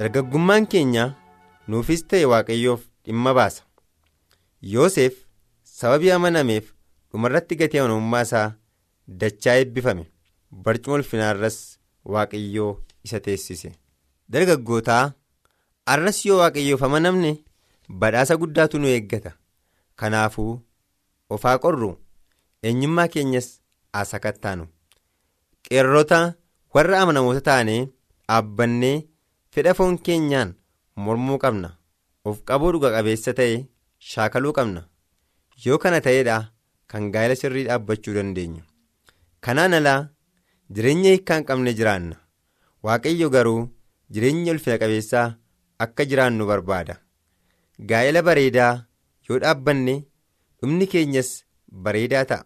Dargaggummaan keenya nuufis ta'e waaqayyoof dhimma baasa. Yoosef sababii amanameef dhumarratti gatii amanamummaa isaa dachaa eebbifame. Barcuma ulfinaarras waaqayyoo isa teessise. Dargaggootaa arras yoo waaqayyoof amanamne badhaasa guddaatu nu eeggata. Kanaafuu ofaa qorru eenyummaa keenyas asakattaanu qeerrota warra amanamoota taanee dhaabbannee fedha foon keenyaan mormuu qabna. Of qabuu dhuga qabeessa ta'e shaakaluu qabna. Yoo kana ta'eedha kan gaa'ela sirrii dhaabbachuu dandeenyu. Kanaan alaa jireenya hiikkaa hin qabne jiraanna. Waaqayyo garuu jireenya ulfina qabeessaa akka jiraannu barbaada. Gaa'ela bareedaa yoo dhaabbanne dhumni keenyas bareedaa ta'a.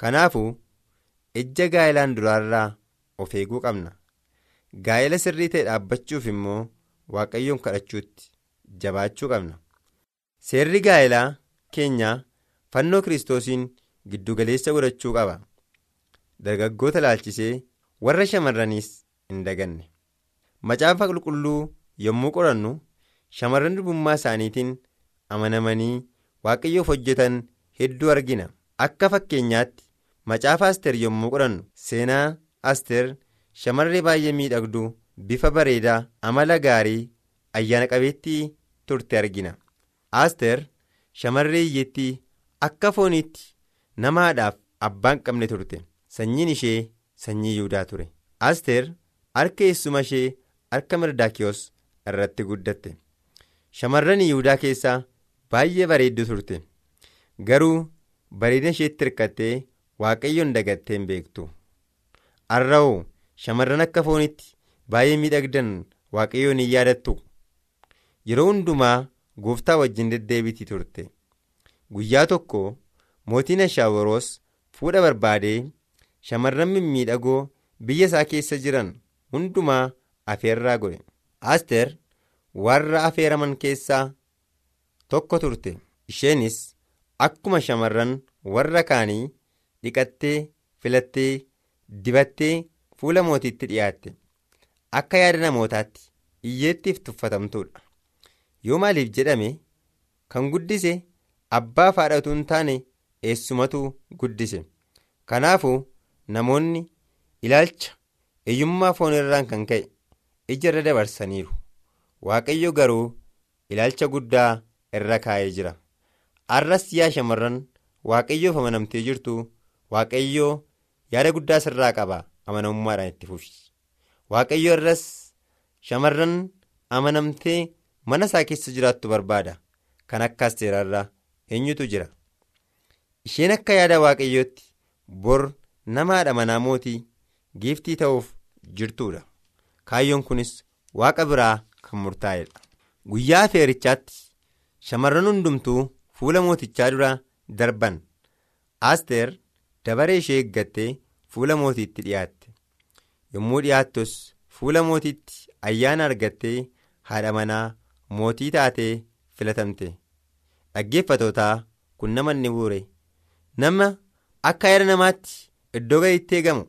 Kanaafuu ejja gaa'elaan duraarraa of eeguu qabna gaa'ela sirrii ta'e dhaabbachuuf immoo waaqayyoon kadhachuutti jabaachuu qabna. Seerri gaa'elaa keenyaa fannoo kiristoosiin giddugaleessa godhachuu qaba. Dargaggoota laalchisee warra shamarraniis hin daganne. Macaafa qulqulluu yommuu qorannu shamarran durbummaa isaaniitiin amanamanii waaqayyoof hojjetan hedduu argina. Akka fakkeenyaatti macaafa asteer yommuu qorannu seenaa asteer shamarree baay'ee miidhagduu bifa bareedaa amala gaarii ayyaana qabeettii turte argina. Asteer shamarree hiyyattii akka fooniitti nama haadhaaf abbaan qabne turte. Sanyiin ishee sanyii yihudaa ture. Asteer harka eessuma ishee harka mirdaakiyoos irratti guddatte. Shamarran yihudaa keessaa baay'ee bareedduu turte. Garuu bareedina isheetti hirkattee waaqayyoon dagattee hin beektu. Har'a'oo shamarran akka foonitti baay'ee miidhagdan waaqayyoon hin yaadattu. Yeroo hundumaa gooftaa wajjin deddeebitii turte. Guyyaa tokko mootiin ashaawaroos fuudha barbaadee shamarran mimmiidhagoo biyya isaa keessa jiran hundumaa afeerraa godhe asteer warra afeeraman keessaa tokko turte. Isheenis akkuma shamarran warra kaanii dhiqattee filattee dibattee fuula mootiitti dhiyaatte. Akka yaada namootaatti iyyeettiif tuffatamtuudha. Yoo maaliif jedhame kan guddise abbaa faadhatu hin taane eessumatu guddise. Kanaafuu namoonni ilaalcha hiyyummaa foon irraan kan ka'e ija irra dabarsaniiru. Waaqayyo garuu ilaalcha guddaa irra kaa'ee jira. Arras yaa shamarran waaqayyoof amanamtee jirtu waaqayyoo yaada guddaa sirraa qaba amanamummaadhaan itti fufi waaqayyo irras shamarran amanamtee mana isaa keessa jiraattu barbaada. Kan akka asteerarraa eenyutu jira? Isheen akka yaada waaqayyootti bor namaadha manaa mootii giiftii ta'uuf jirtuudha. Kaayyoon kunis waaqa biraa kan murtaa'edha guyyaa afeerichaatti shamarran hundumtuu fuula mootichaa dura darban. Asteer dabaree ishee eeggattee fuula mootiitti dhiyaatte yommuu dhiyaattus fuula mootiitti ayyaana argattee haadha manaa mootii taatee filatamte. Dhaggeeffatootaa kun nama inni buure nama akka yaada namaatti iddoo gaditti eegamu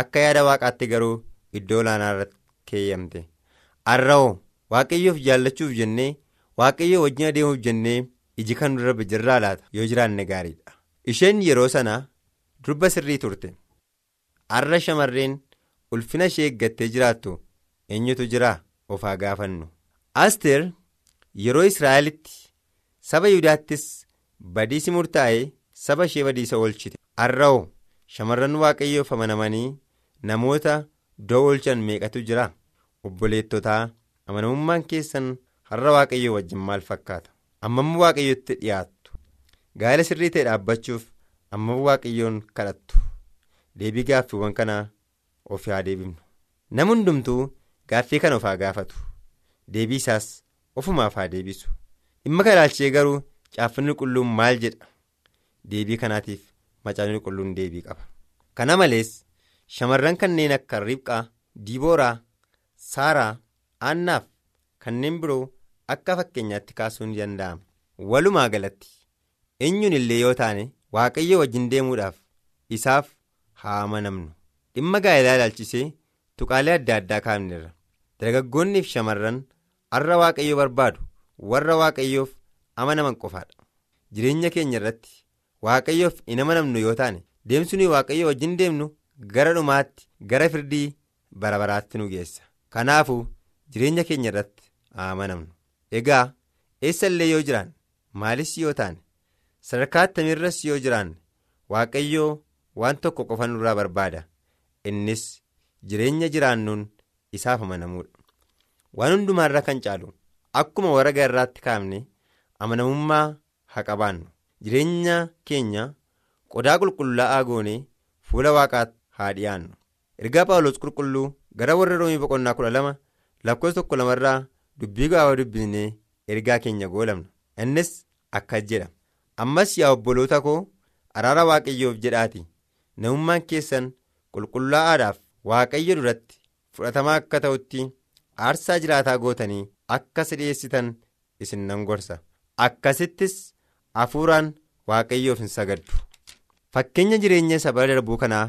akka yaada waaqaatti garuu iddoo olaanaa irratti keeyyamte. Har'a'oo waaqayyoof jaallachuuf jennee waaqayyoo wajjin adeemuuf jennee iji kan dura jirraa laata. Yoo jiraanne gaariidha. Isheen yeroo sana durba sirrii turte. Har'a shamarreen ulfina ishee eeggattee jiraattu eenyutu jira of haa gaafannu. Asteer yeroo israa'elitti saba yihudaattis badiisi murtaa'ee saba ishee badiisa oolchite. Har'a'oo shamarran waaqayyoof amanamanii namoota doo oolchan meeqatu jira? Obboleettotaa amanamummaan keessan har'a waaqayyoo wajjin maal fakkaata? Ammamma waaqayyotti dhiyaattu. Gaa'ela sirrii ta'e dhaabbachuuf amma waaqayyoon kadhattu. Deebii gaaffiiwwan kanaa of haa deebifnu. Nama hundumtuu gaaffii kana of haa gaafatu. Deebii isaas ofumaaf haa deebisu. Dhimma kana ilaalchee garuu caaffanni qulqulluun maal jedha? Deebii kanaatiif macaafni qulqulluun deebii qaba. Kana malees shamarran kanneen akka ribqaa diibooraa saaraa aannaaf kanneen biroo akka fakkeenyaatti kaasuun danda'ama. Walumaa galatti eenyuun illee yoo taane waaqayyo wajjin deemuudhaaf isaaf haa amanamnu dhimma gaa'elaa ilaalchisee tuqaalee adda addaa kaafneerra dargaggoonnii fi shamarran har'a waaqayyo barbaadu warra waaqayyoof amanaman qofaadha jireenya keenya irratti waaqayyoof hin amanamnu yoo taane deemsunii waaqayyo wajjin deemnu gara dhumaatti gara firdii bara baraatti nu geessa. Kanaafuu jireenya keenya irratti amanamnu. Egaa eessa illee yoo jiraanne maalis yoo taane? Sadarkaa attamiirras yoo jiraanne waaqayyoo waan tokko qofa nurraa barbaada innis jireenya jiraannuun isaaf amanamuudha. Waan hundumaarra kan caalu akkuma warra irraatti kaafne amanamummaa haa qabaannu. Jireenya keenya qodaa qulqullaa'aa goonee fuula waaqaatti haa dhiyaannu ergaa paawulos qulqulluu gara warra roomii boqonnaa kudha lama lakkoofsa tokko lamarraa dubbii gaawaa dubbisnee ergaa keenya goolabna innis akkas jedha. Ammas yaa obboloota koo araara waaqayyoof jedhaati namummaan keessan qulqullaa'aadhaaf waaqayyo duratti fudhatamaa akka ta'utti aarsaa jiraataa gootanii akka dhiyeessitan isin nan gorsa. Akkasittis hafuuraan waaqayyoof hin sagaddu. Fakkeenya jireenya isa bara darbuu kanaa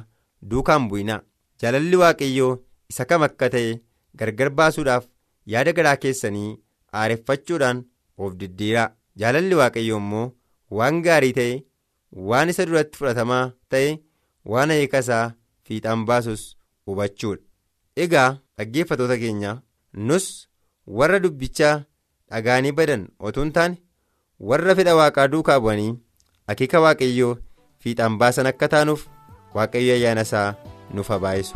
duukaan bu'inaa jaalalli waaqayyoo isa kam akka ta'e gargar baasuudhaaf yaada garaa keessanii aareffachuudhaan of diddiiraa jaalalli waaqayyoo immoo waan gaarii ta'e waan isa duratti fudhatamaa ta'e waan hiikasaa fiixaan baasus hubachuudha egaa dhaggeeffatoota keenya nus warra dubbichaa dhagaanii badan otoo hin taane warra fedha waaqaa duukaa bu'anii akeeka waaqayyoo fiixaan baasan akka taanuuf waaqayyo ayyaana isaa nuuf haa baay'isu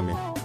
ameen.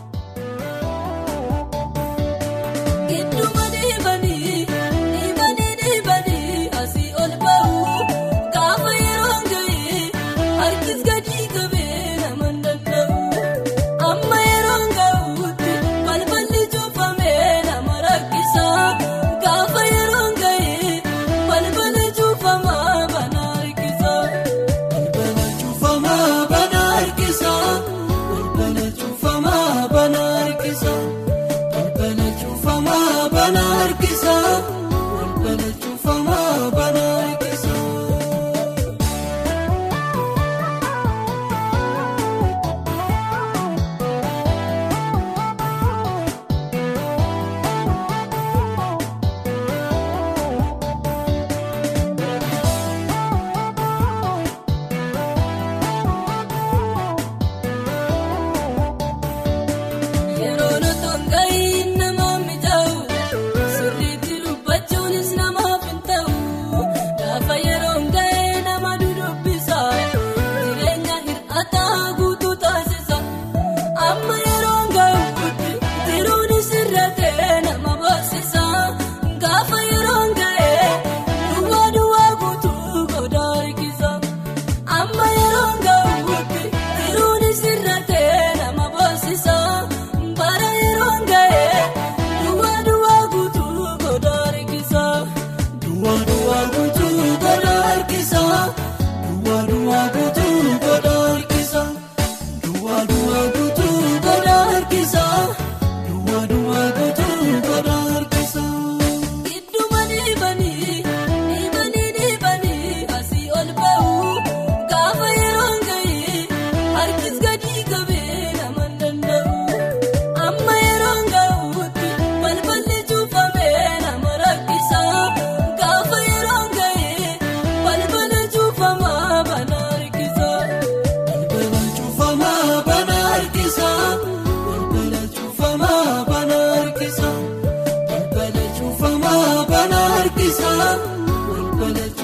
del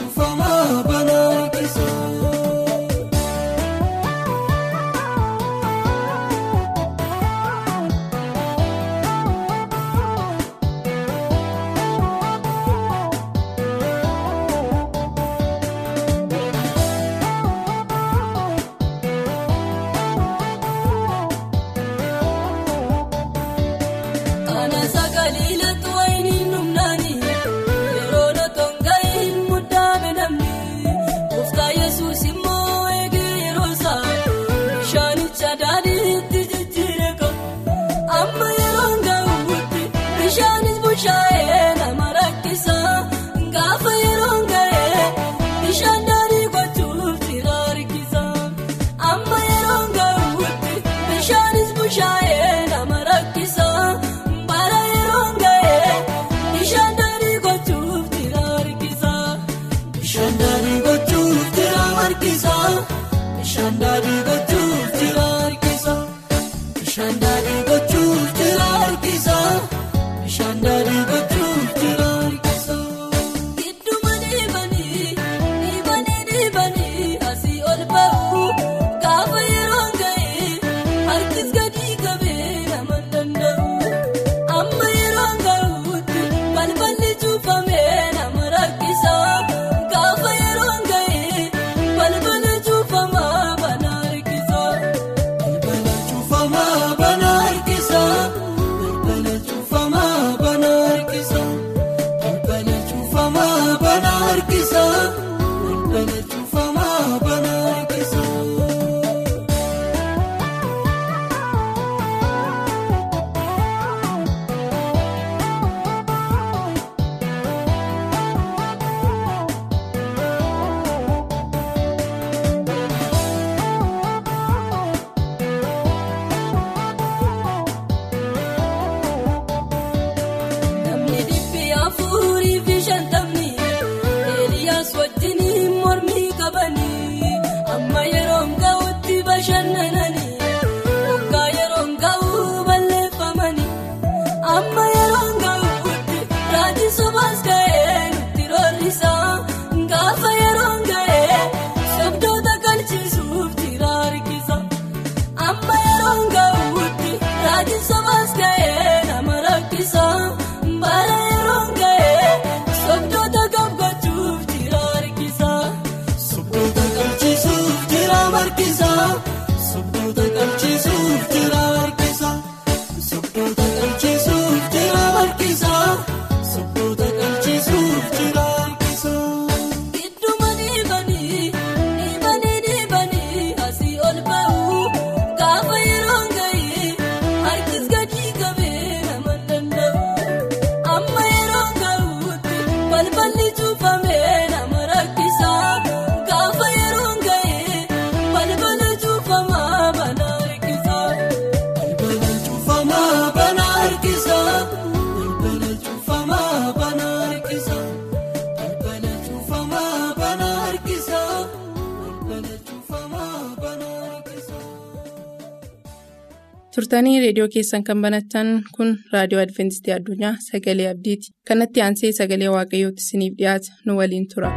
Turtanii reediyoo keessan kan banattan kun raadiyoo Adventistii Addunyaa Sagalee Abdiiti. Kanatti aansee sagalee Waaqayyootti isiniif dhiyaata nu waliin tura.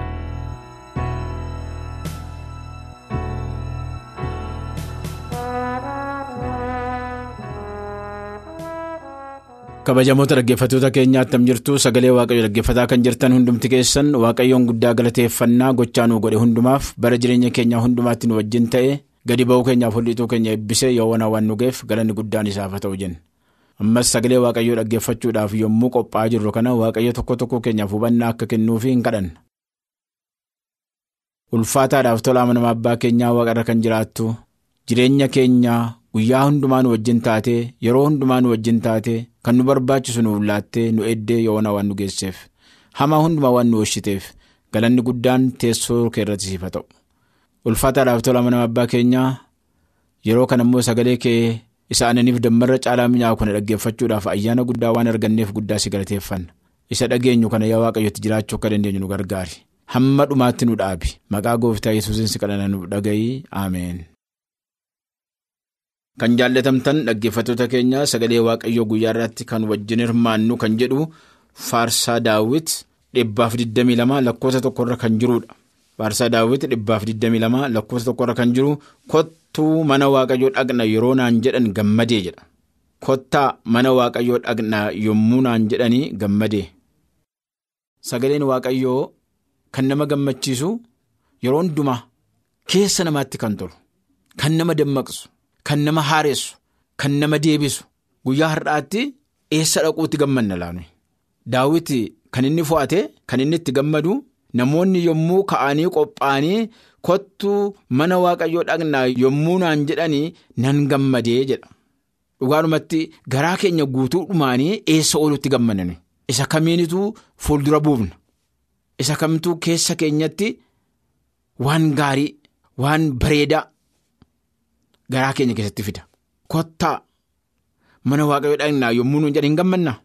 kabajamoota dhaggeeffattoota keenyaa attam jirtu sagalee waaqayyo dhaggeeffataa kan jirtan hundumti keessan waaqayyoon guddaa galateeffannaa gochaa nuu godhe hundumaaf bara jireenya keenyaa hundumaatti nu wajjin ta'e gadi ba'uu keenyaaf holliituu keenya eebbisee yoowwan waan nu geef galanni guddaan isaaf haa ta'u jenna ammas sagalee waaqayyoo dhaggeeffachuudhaaf yommuu qophaa'aa jirru kana waaqayyo tokko tokko keenyaaf hubannaa akka kennuufi hin kadhanna. ulfaataadhaaf tola amanama abbaa keenyaa waaqarra kan jiraattu jireenya keenyaa guyyaa hundumaa nu wajjin taatee yeroo hundumaa nu wajjin taatee kan nu barbaachisu nuuf laattee nu eddee yoona waan nu geesseef hamaa hundumaa waan nu oolchiteef galanni guddaan teessoo kee irratti siif ta'u ulfaataadhaaf tola amanama abbaa keenyaa yeroo kana immoo sagalee kee isa aananiif dammarra caalaa mi'aawu kana dhaggeeffachuudhaaf ayyaana guddaa waan arganneef guddaa si galateeffanna isa dhageenyu kana yaa waaqayyotti jiraachuu akka dandeenyu nu gargaari hamma dhumaatti nu dhaabi maqaa gooftaa yesuusin si nu dhaga'ii ameen. Kan jaallatamtan dhaggeeffattoota keenya sagalee waaqayyoo guyyaa irratti kan wajjin hirmaannu kan jedhu faarsaa daawwit dhibbaaf 22 lakkoofsa tokkorra kan jirudha. Faarsaa daawwit dhibbaaf 22 lakkoofsa tokkorra kan jiru kottuu mana waaqayyoo dhaqna yeroo naan jedhan gammadee jedha. Kottaa mana waaqayyoo dhaqna yommuu naan jedhanii gammadee. Sagaleen waaqayyoo kan nama gammachiisu yeroo hundumaa keessa namaatti kan tolu kan nama dammaqsu. Kan nama haaressu kan nama deebisu guyyaa har'aatti eessa dhaquutti gammanna laanu daawwiti kan inni fo'ate kan inni itti gammadu namoonni yommuu ka'anii qophaa'anii kottuu mana waaqayyoo dhaqnaa yommuu naan jedhanii nan gammadee jedha. Dhugaadhumatti garaa keenya guutuu dhumaanii eessa oolutti gammanani isa kamiinituu fuuldura buufna? Isa kamtuu keessa keenyatti waan gaarii waan bareedaa garaa keenya keessatti fida? Kottaa mana waaqayyo dhaqnaa yommuu nuun jedhan hin gammannaa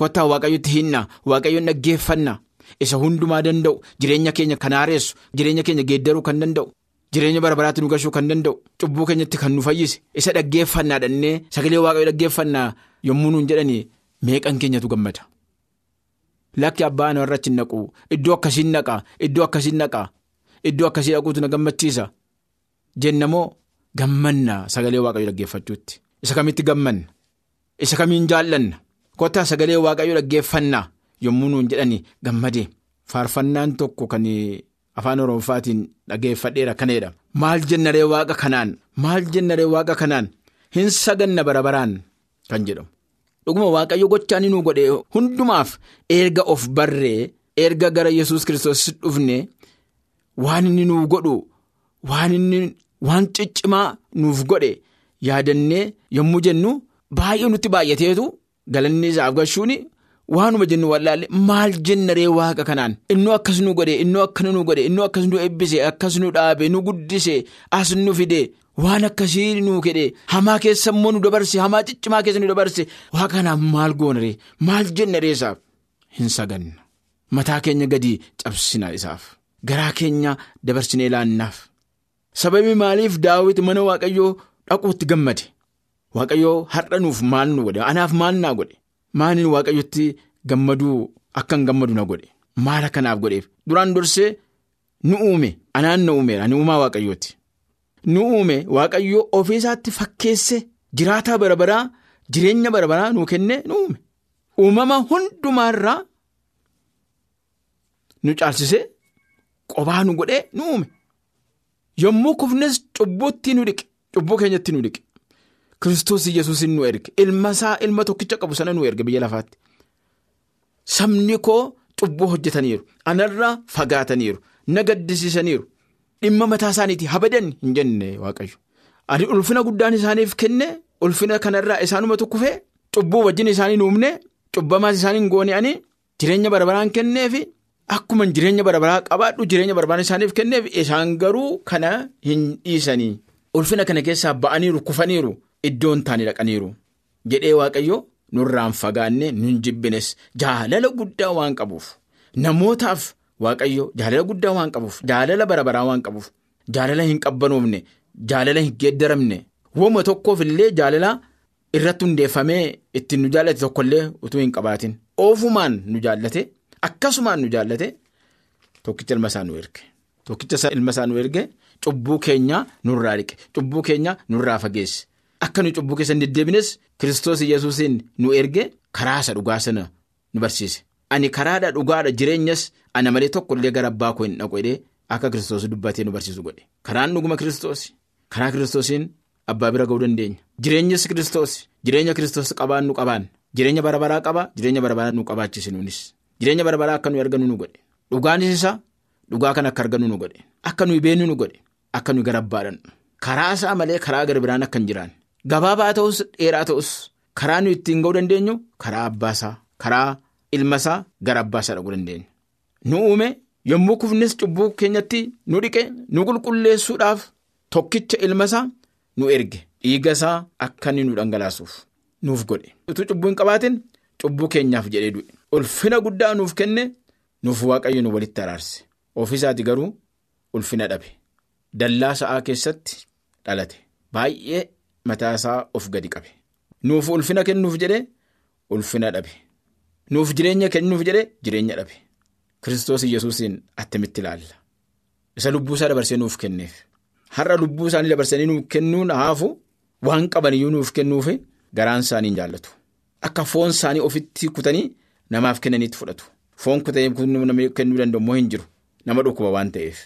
kottaa waaqayyotti hinnaa waaqayyoon dhaggeeffannaa isa hundumaa danda'u jireenya keenya kan haaressu jireenya keenya geeddaruu kan danda'u jireenya bara baraatti nu gashuu kan danda'u cubbuu keenyatti kan nu fayyise isa dhaggeeffannaa dhannee sagalee waaqayyo dhaggeeffannaa yommuu nuun jedhanii meeqan keenyatu gammada. Lakki abbaa na irratti naqu iddoo akkasiin naqaa iddoo akkasiin naqaa iddoo akkasii dhaquutu na gammachiisa? Jennamoo gammanna sagalee waaqayyo dhaggeeffachuutti? Isa kamitti gammanna? Isa kamiin jaallanna? Kottaa sagalee waaqayyo dhaggeeffannaa yommuu nuun jedhani gammadee faarfannaan tokko kan afaan oromofaatiin dhaggeeffadheera kaneedha. Maal jennaree waaqa kanaan? Maal jennaree waaqa kanaan? Hin saganna bara baraan kan jedhamu. dhuguma waaqayyo gochaan nu godhe hundumaaf erga of barree erga gara yesus kiristoos dhufne waan inni nuuf godhu waan inni waan ciccimaa nuuf godhe yaadannee yommuu jennu baay'ee nutti baay'ateetu. Galanni isaaf gashuun waanuma jennu wallaalle maal jennaree waaqa kanaan? Innoo akkas nu godhe innoo akkana nu godhe innoo akkas nu eebbise akkas nu dhaabe nu guddise as nu fide. Waan akkasii nuu kedhe hamaa keessa immoo nu dabarse hamaa ciccimaa keessa nu dabarse waaqa kanaaf maal goonaree maal jennaree isaaf? Hin saganna mataa keenya gadi cabsina isaaf. Garaa keenya dabarsinee laannaaf. Sababii maaliif daawwiti mana waaqayyoo dhaquutti gammade? Waaqayyoo har'a nuuf maal nu godhe? Anaaf maal naa godhe maaliin waaqayyotti gammaduu akkan gammadu na godhe. Maal akkanaaf godheef? Duraan dursee nu uume anaan na uumeera ani uumaa waaqayyooti. nu uume waaqayyoo ofiisaatti fakkeesse jiraataa bara baraa jireenya bara baraa nuu kenne nu uume. Uumama hundumaarraa nu caalchisee qobaa nu godhee nu uume. Yommuu kufnes cubbuutti nu dhiqe cubbuu keenyatti nu dhiqe kiristoos yesuusin nu erge ilma isaa ilma tokkicha qabu sana nu erge biyya lafaatti sabni koo cubbuu hojjetaniiru anarraa fagaataniiru na gaddisiisaniiru. Dhimma mataa isaaniitii habadan hin jenne waaqayyo. Ani ulfina guddaan isaaniif kenne ulfina kanarraa isaanumatu kufee cubbuu wajjin isaanii uumne cubbamaas isaanii hin goone jireenya barbaraan kenneefi akkuma jireenya barbaraa qabaadhu jireenya barbaraan isaaniif kenneef isaan garuu kana hin dhiisanii. Ulfina kana keessaa ba'aniiru kufaniiru iddoon taanii dhaqaniiru jedhee waaqayyo nurraan fagaanne nun jibbines jaalala guddaa waan qabuuf. Namootaaf. Waaqayyo jaalala guddaa waan qabuuf jaalala bara baraa waan qabuuf jaalala hin qabbanoofne jaalala hin geeddaramne. Wooma tokkoof illee jaalala irratti hundeeffamee ittiin nu jaallate tokkollee utuu hin qabaatin. Oofumaan nu jaallate akkasumaan nu jaallate tokkicha ilma isaa nu erge. Tokkicha ilma isaa nu erge cubbuu keenya nurraa dhiqe cubbuu keenya nurraa fageesse akka nu cubbuu keessa hin deddeebines kiristoos yesuusiin nu erge karaa isa dhugaa sana nu barsiise. Ani karaadha dhugaadha jireenyas ana malee tokko illee gara abbaa koo hin dhaqu jedhee akka kiristoos dubbatee nu barsiisu godhe. Karaan dhuguma kiristoos karaa kiristoosiin abbaa bira ga'uu dandeenya. Jireenyas kiristoos jireenya kiristoos qabaan nu qabaan jireenya bara baraa qaba jireenya bara baraa nu qabaachise nuunis jireenya bara baraa akka nu argannu nu godhe. Dhugaanis isa dhugaa kan akka argannu nu godhe akka nuyi beenu nu godhe akka nuyi gara abbaadhaan karaa isaa malee karaa gara biraan akka hin jiraan gabaabaa ta'us dheeraa ta'us karaa nuyi ittiin ga'uu dandeenyu karaa abbaasaa karaa. Ilma isaa gara abbaa isaa dhaquu dandeenya. Nu uume yommuu kufnes cubbuu keenyatti nu dhiqe nu qulqulleessuudhaaf tokkicha ilma isaa nu erge dhiiga isaa akka inni nu dhangalaasuuf nuuf godhe. Utuu cubbuu hin qabaatin cubbuu keenyaaf jedhee du'e. Ulfina guddaa nuuf kenne nuuf waaqayyo nu walitti araarse. Ofiisaati garuu ulfina dhabe. Dallaa sa'aa keessatti dhalate. Baay'ee mataa isaa of gadi qabe. Nuuf ulfina kennuuf jedhee ulfina dhabe. Nuuf jireenya kennuuf jedhee jireenya dhabe. Kiristoos Iyyasuusiin attamitti ilaalla. Isa lubbuu isaa dabarsee nuuf kenneef. Har'a lubbuu isaanii dabarsanii nuuf kennuun haafu waan qabaniyyuu nuuf kennuuf garaan isaanii jaallatu. Akka foon isaanii ofitti kutanii namaaf kennaniitti fudhatu. Foon kutanii kennuu danda'u immoo hin jiru. Nama dhukkuba waan ta'eef.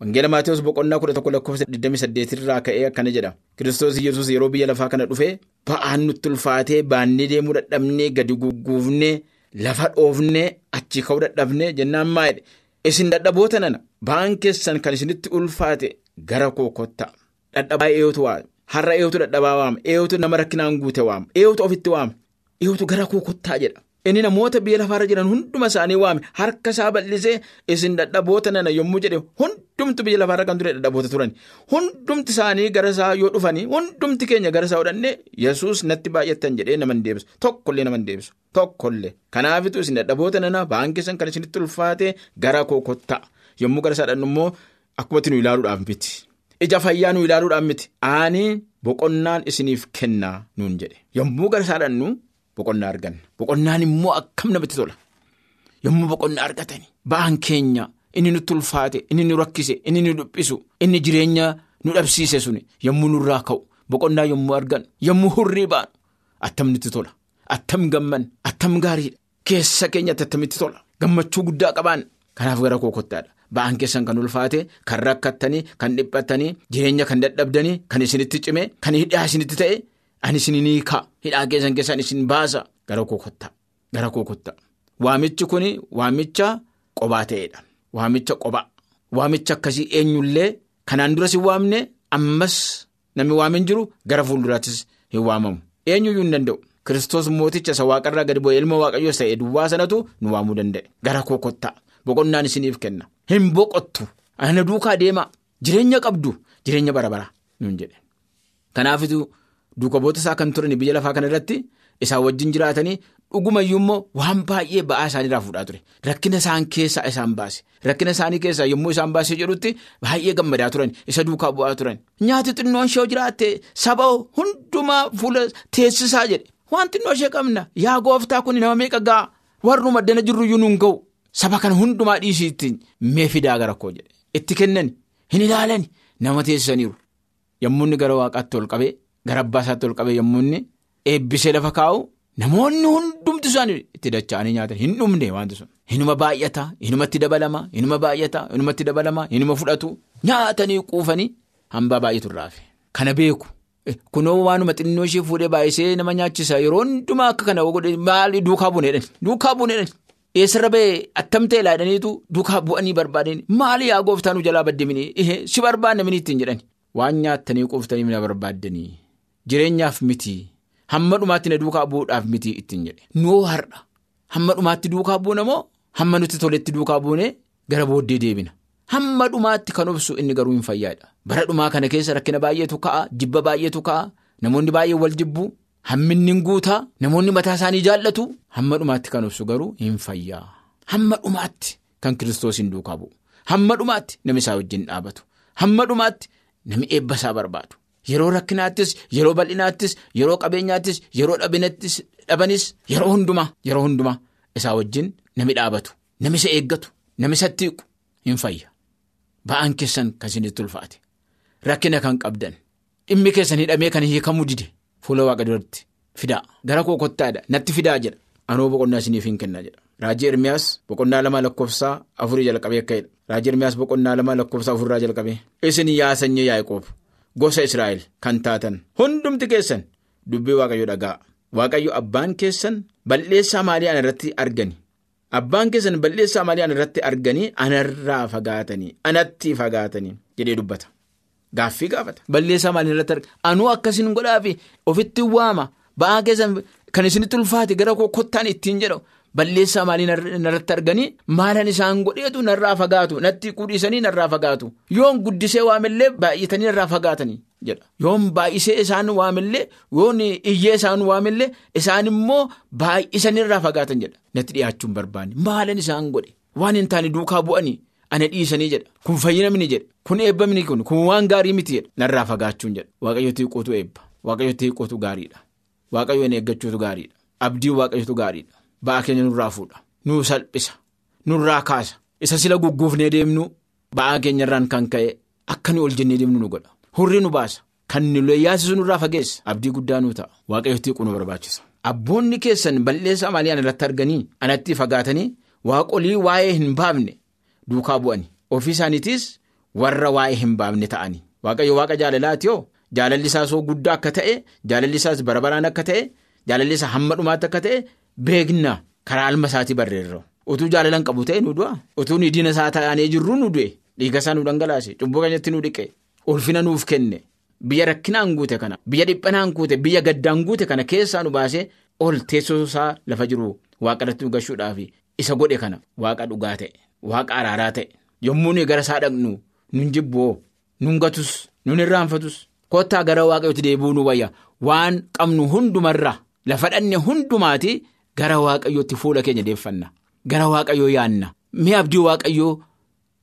Wangeela Maatiyus boqonnaa kudha tokko lakkoofsa 28 irraa ka'ee akkana jedha. Kiristoos Iyyasuus yeroo biyya lafaa kana dhufee ba'aan nutti ulfaatee baannee deemuu dadhabnee gadi gugguufnee. Lafa dhoofnee achi ka'uu dadhabnee jennaan maayidha. Isin dadhaboota nana ba'aan keessan kan isinitti ulfaate gara koo. Dadhabaa eeyyotu waama. Har'a eeyyotu dadhabaa waama. Eeyyotu nama rakkinaan guute waama. Eeyyotu ofitti waama. Eeyyotu gara koo jedha. Inni namoota biyya lafaarra jiran hunduma isaanii waame. Harka isaa bal'isee isin dadhaboota nana yommuu jedhe hundumtu biyya lafaarra kan ture dadhaboota turan. Hundumti isaanii gara isaa yoo dhufanii hundumti keenya gara isaa hodhannee yesuus natti baay'attan jedhee nama hin deebisu tokkollee nama hin deebisu tokkollee. Kanaafitu isin dadhaboota nana ba'aan keessan kan isinitti ulfaate gara koo kottaa yommuu gara isaa dhannu immoo akkumatti nu ilaaluudhaaf miti. Ija fayyaa nu ilaaluudhaaf miti. Ani boqonnaan isiniif kennaa nuun jedhe. Yommuu gara isaa dhannu. Boqonnaa arganna. Boqonnaan immoo akkam namatti tola? Yommuu boqonnaa argatani ba'aan keenya inni nutti ulfaate inni nu rakkise inni nu dhuphisu inni jireenya nu dhabsiise suni yommuu nurraa ka'u boqonnaa yommuu argannu yommuu hurrii baanu attam nutti tola. Attam gamman attam gaariidha. Keessa keenyatti attamitti tola? Gammachuu guddaa qabaan kanaaf gara koo kottaadha. Ba'aan keessan kan ulfaate kan rakkattanii kan dhiphattanii jireenya kan dadhabdanii kan isinitti cime kan hidhaa isinitti ta'e. Ani isin ni kaa hidhaa keessan keessaan isin baasa. Gara koo kottaa gara koo kottaa waamichi kun waamicha qobaa ta'edha waamicha qobaa waamicha akkasii eenyullee kanaan duras hin waamne ammas namni waamin jiru gara fuulduraattis hin waamamu. Eenyuyyuu hin danda'u. Kiristoos mooticha isa waaqarraa gadi bu'ee ilma waaqayyoos ta'e duwwaa sanatu nu waamuu danda'e gara koo kottaa boqonnaan isiniif kenna. Hin boqottu. Ana duukaa deemaa jireenya qabdu. Jireenya bara bara. Nuun jedhe kanaafitu. Duuka boota isaa kan turan biyya lafaa kana irratti isaan wajjin jiraatanii dhugumayyuu immoo waan baay'ee ba'aa isaaniirraa fuudhaa ture. Rakkina isaan keessaa isaan baase. Rakkina isaanii keessaa yommuu isaan baasee jedhutti baay'ee gammadaa turan isa duukaa bu'aa turan. Nyaati xinnoon ishee jiraatte saba hundumaa fuula teessisaa jedhe. Waan xinnoo ishee qabna. Yaa gooftaa kun nama meeqa ga'a? Warri maddana jirruyyuu nuun ga'u. Saba kana hundumaa dhiisiitti mee fidaa gara koo jedhe. Itti kennan hin ilaalan nama teessisaniiru yommuu inni gara waaqaatti ol qabee. Gara abbaa isaatti ol qabee yommuu inni eebbisee lafa kaa'u namoonni hundumti isaanii itti dacha'anii nyaatan. Hin dhumne wanti sun. Hinuma baay'ata hinumatti dabalama hinuma baay'ata hinumatti dabalama hinuma fudhatu. Nyaatanii quufanii hambaa baay'atu irraafi. Kana beeku. Kunoo waanuma xinnoo ishee fuudhee baay'isee nama nyaachisa. Yeroo hundumaa akka kana maali duukaa buuneedhaan duukaa buuneedhaan eessarra ba'ee attam ta'e laadhaniitu duukaa bu'anii barbaadanii maali yaa gooftaa nu jalaa baddemini si barbaadna mini ittiin jedhani. Waan nyaattanii quuftanii na barbaaddanii. Jireenyaaf miti hamma dhumaatti na duukaa bu'uudhaaf miti ittiin jedhe. Nuu har'a. Hamma dhumaatti duukaa buuna moo hamma nutti toletti duukaa buune gara booddee deebina. Hamma dhumaatti kan obsu inni garuu hin fayyaadha. Bara dhumaa kana keessa rakkina baay'eetu ka'a jibba baay'eetu ka'a namoonni baay'ee wal jibbu hamminni guutaa namoonni mataa isaanii jaallatu hamma dhumaatti kan obsu garuu hin fayyaa. Hamma dhumaatti kan kiristoos hin duukaa bu'u. Hamma dhumaatti namni isaa wajjin dhaabatu. Hamma dhumaatti namni eebba isaa barbaadu. Yeroo rakkinaattis yeroo bal'inaattis yeroo qabeenyaattis yeroo dhabinattis dhabanis yeroo hundumaa yeroo hundumaa isaa wajjin nami dhaabatu nami isa eeggatu nami isa tiiqu hin fayya. Ba'aan keessan kan isinitti ulfaate. Rakkina kan qabdan dhimmi keessan hidhamee kan hiikamuu dide. Fuula waaqa duratti fidaa. Gara koo kottaadha natti fidaa jedha. Anoo boqonnaa isiniif hin kenna jedha. Raajii ermiyaas boqonnaa lama lakkoofsaa afurii jalqabee akka jedha. Raajii ermiyaas boqonnaa lama lakkoofsaa afurraa jalqabee isin yaa sanyii yaa'qoob gosa Israa'el kan taatan. Hundumti keessan dubbii waaqayyo dhaga'a. Waaqayyo abbaan keessan balleessaa maalii ana irratti argani? Abbaan keessan balleessaa maalii ana irratti arganii anarraa fagaatanii anatti fagaatanii jedhee dubbata. Gaaffii gaafata. Balleessaa maalii irratti argani anuu akkasiin godhaafi ofitti waama. Ba'aa keessan kan isinitti ulfaate gara kottaan ittiin jedhu balleessaa maalii narratti arganii maalan isaan godheetu narraa fagaatu natti qudhiisanii narraa fagaatu. Yoon guddisee waamillee baay'atanii narraa fagaatanii jedha. Yoon baay'isee isaan waamillee yoon iyyee isaan waamillee isaan immoo baay'isanii irraa fagaatan jedha. Natti dhiyaachuun barbaanne. Maalan isaan godhe. Waan hin taane duukaa bu'anii ana dhiisanii jedha. Kun fayyina mini jedha. Kun eebba mini kun kun waan gaarii miti jedha. Narraa fagaachuun jedha. Waaqayyooti hiiqootu eebba. Waaqayyooti hiiqootu gaariidha. Waaqayyoon eeggachuutu gaariidha. Abdii waaqayyootu gaariidha. Ba'aa keenya nurraa fuudha. Nuu salphisa. Nurraa kaasa. Isa sila gugguufnee deemnu ba'aa keenyarraan kan ka'e akka nu ol jennee deemnu nu godha. Hurrii nu baasa. Kan nu yaasisu nurraa fageessa. Abdii guddaa nuu ta'a. Waaqayyootti hiiquu nu barbaachisa. Abboonni keessan balleessaa maalii anarratti arganii anatti fagaatanii waaqolii waa'ee hin baafne duukaa bu'anii. Ofii isaaniitiis warra waa'ee hin baafne ta'anii. Waaqayyo waaqa jaalalaati yoo? Jaalalli isaas guddaa akka ta'e jaalalli isaas barabaraan akka ta'e jaalalli isaa hamma dhumaatti akka ta'e. Beekna. Karaa alma isaatii barreerra utuu jaalalan qabu ta'e nu du'a. Utuu diina isaa taa'anii jirru nu du'e. Dhiiga isaa nu dhangalaase. Cubbuu keenyatti nu dhiqe. Ulfina nuuf kenne. Biyya rakkinaan guute kana. Biyya dhiphanaan guute. Biyya gaddaan guute kana keessaa nu baasee ol teessoo isaa lafa jiru. Waaqa irratti nu gashuudhaaf isa godhe kana. Waaqa dhugaa ta'e. Waaqa araaraa ta'e. Yommuu nuyi gara isaa dhaqnu nun jibboo nun gatus nun irraanfatus kottaa gara waaqayyootti deebi'uu nu wayya. Waan qabnu hundumarraa lafa dhanne hundumaati gara waaqayyootti fuula keenya deeffanna. Gara waaqayyoo yaanna. Mi'a abdii waaqayyoo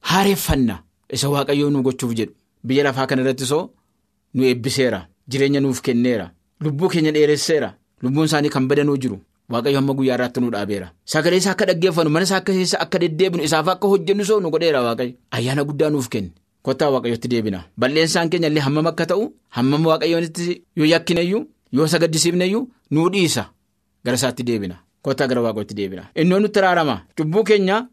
haareeffanna. Isa waaqayyoo nu gochuuf jedhu. Biyya lafaa kana irratti soo nu eebbiseera. Jireenya nuuf kenneera. Lubbuu keenya dheeresseera. Lubbuun isaanii kan badanuu jiru. Waaqayyo hamma guyyaa irraatti nu dhaabeera. Sagalee isaa akka dhaggeeffannu mana isaa akka keessa akka deddeebinu isaaf akka hojjennu soo nu godheera waaqayyo. Ayyaana guddaa nuuf kenne kottaa waaqayyotti deebina. Balleessaan keenya illee hammam akka ta'u hammam waaqayyoonitti yoo yakkineyyuu yoo sagaddisiifneyyuu nuu dhiisa. Gara isaatti deebina. Kottaa gara waaqayyotti deebina. Innoo nutti raarama. Cubbuu keenya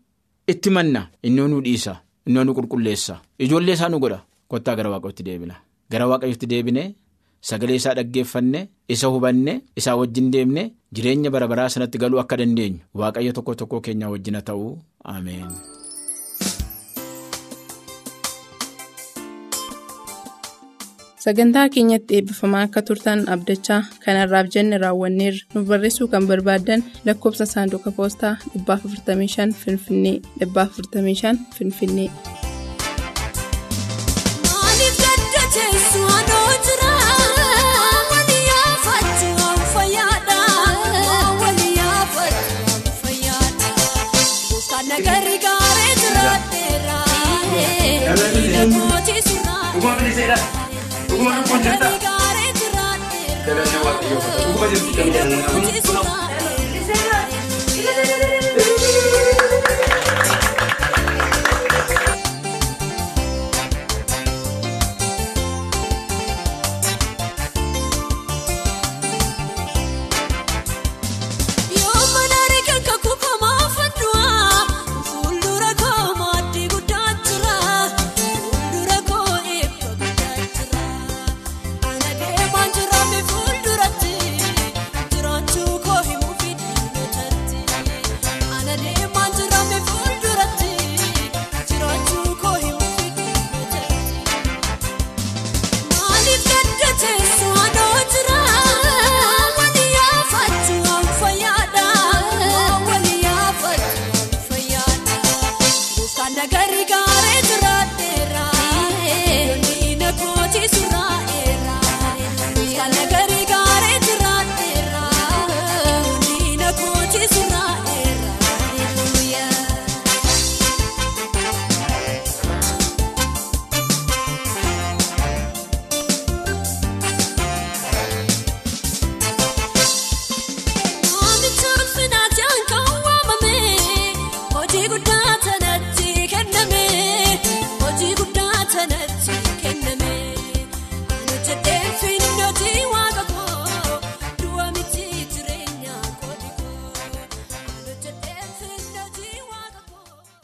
itti manna. Innoo nu dhiisa. Innoo nu qulqulleessa. Ijoollee isaa nu godha. Kottaa gara waaqayyotti deebina. Gara waaqayyotti deebine. Sagalee isaa dhaggeeffanne isa hubanne isaa wajjin deemne jireenya bara baraa sanatti galuu akka dandeenyu. Waaqayyo tokko tokko keenya wajjina ta'uu. Ameen. Sagantaa keenyatti eebbifamaa akka turtan abdachaa kanarraaf jenne raawwanneerra. Nu barreessuu kan barbaaddan lakkoofsa saanduqa poostaa 455 Finfinnee 455 Finfinnee. Dhuguma gaaree jiraatteera. Dabalatee waaqayyoo. Dhuguma jirti. Mootii suuraa.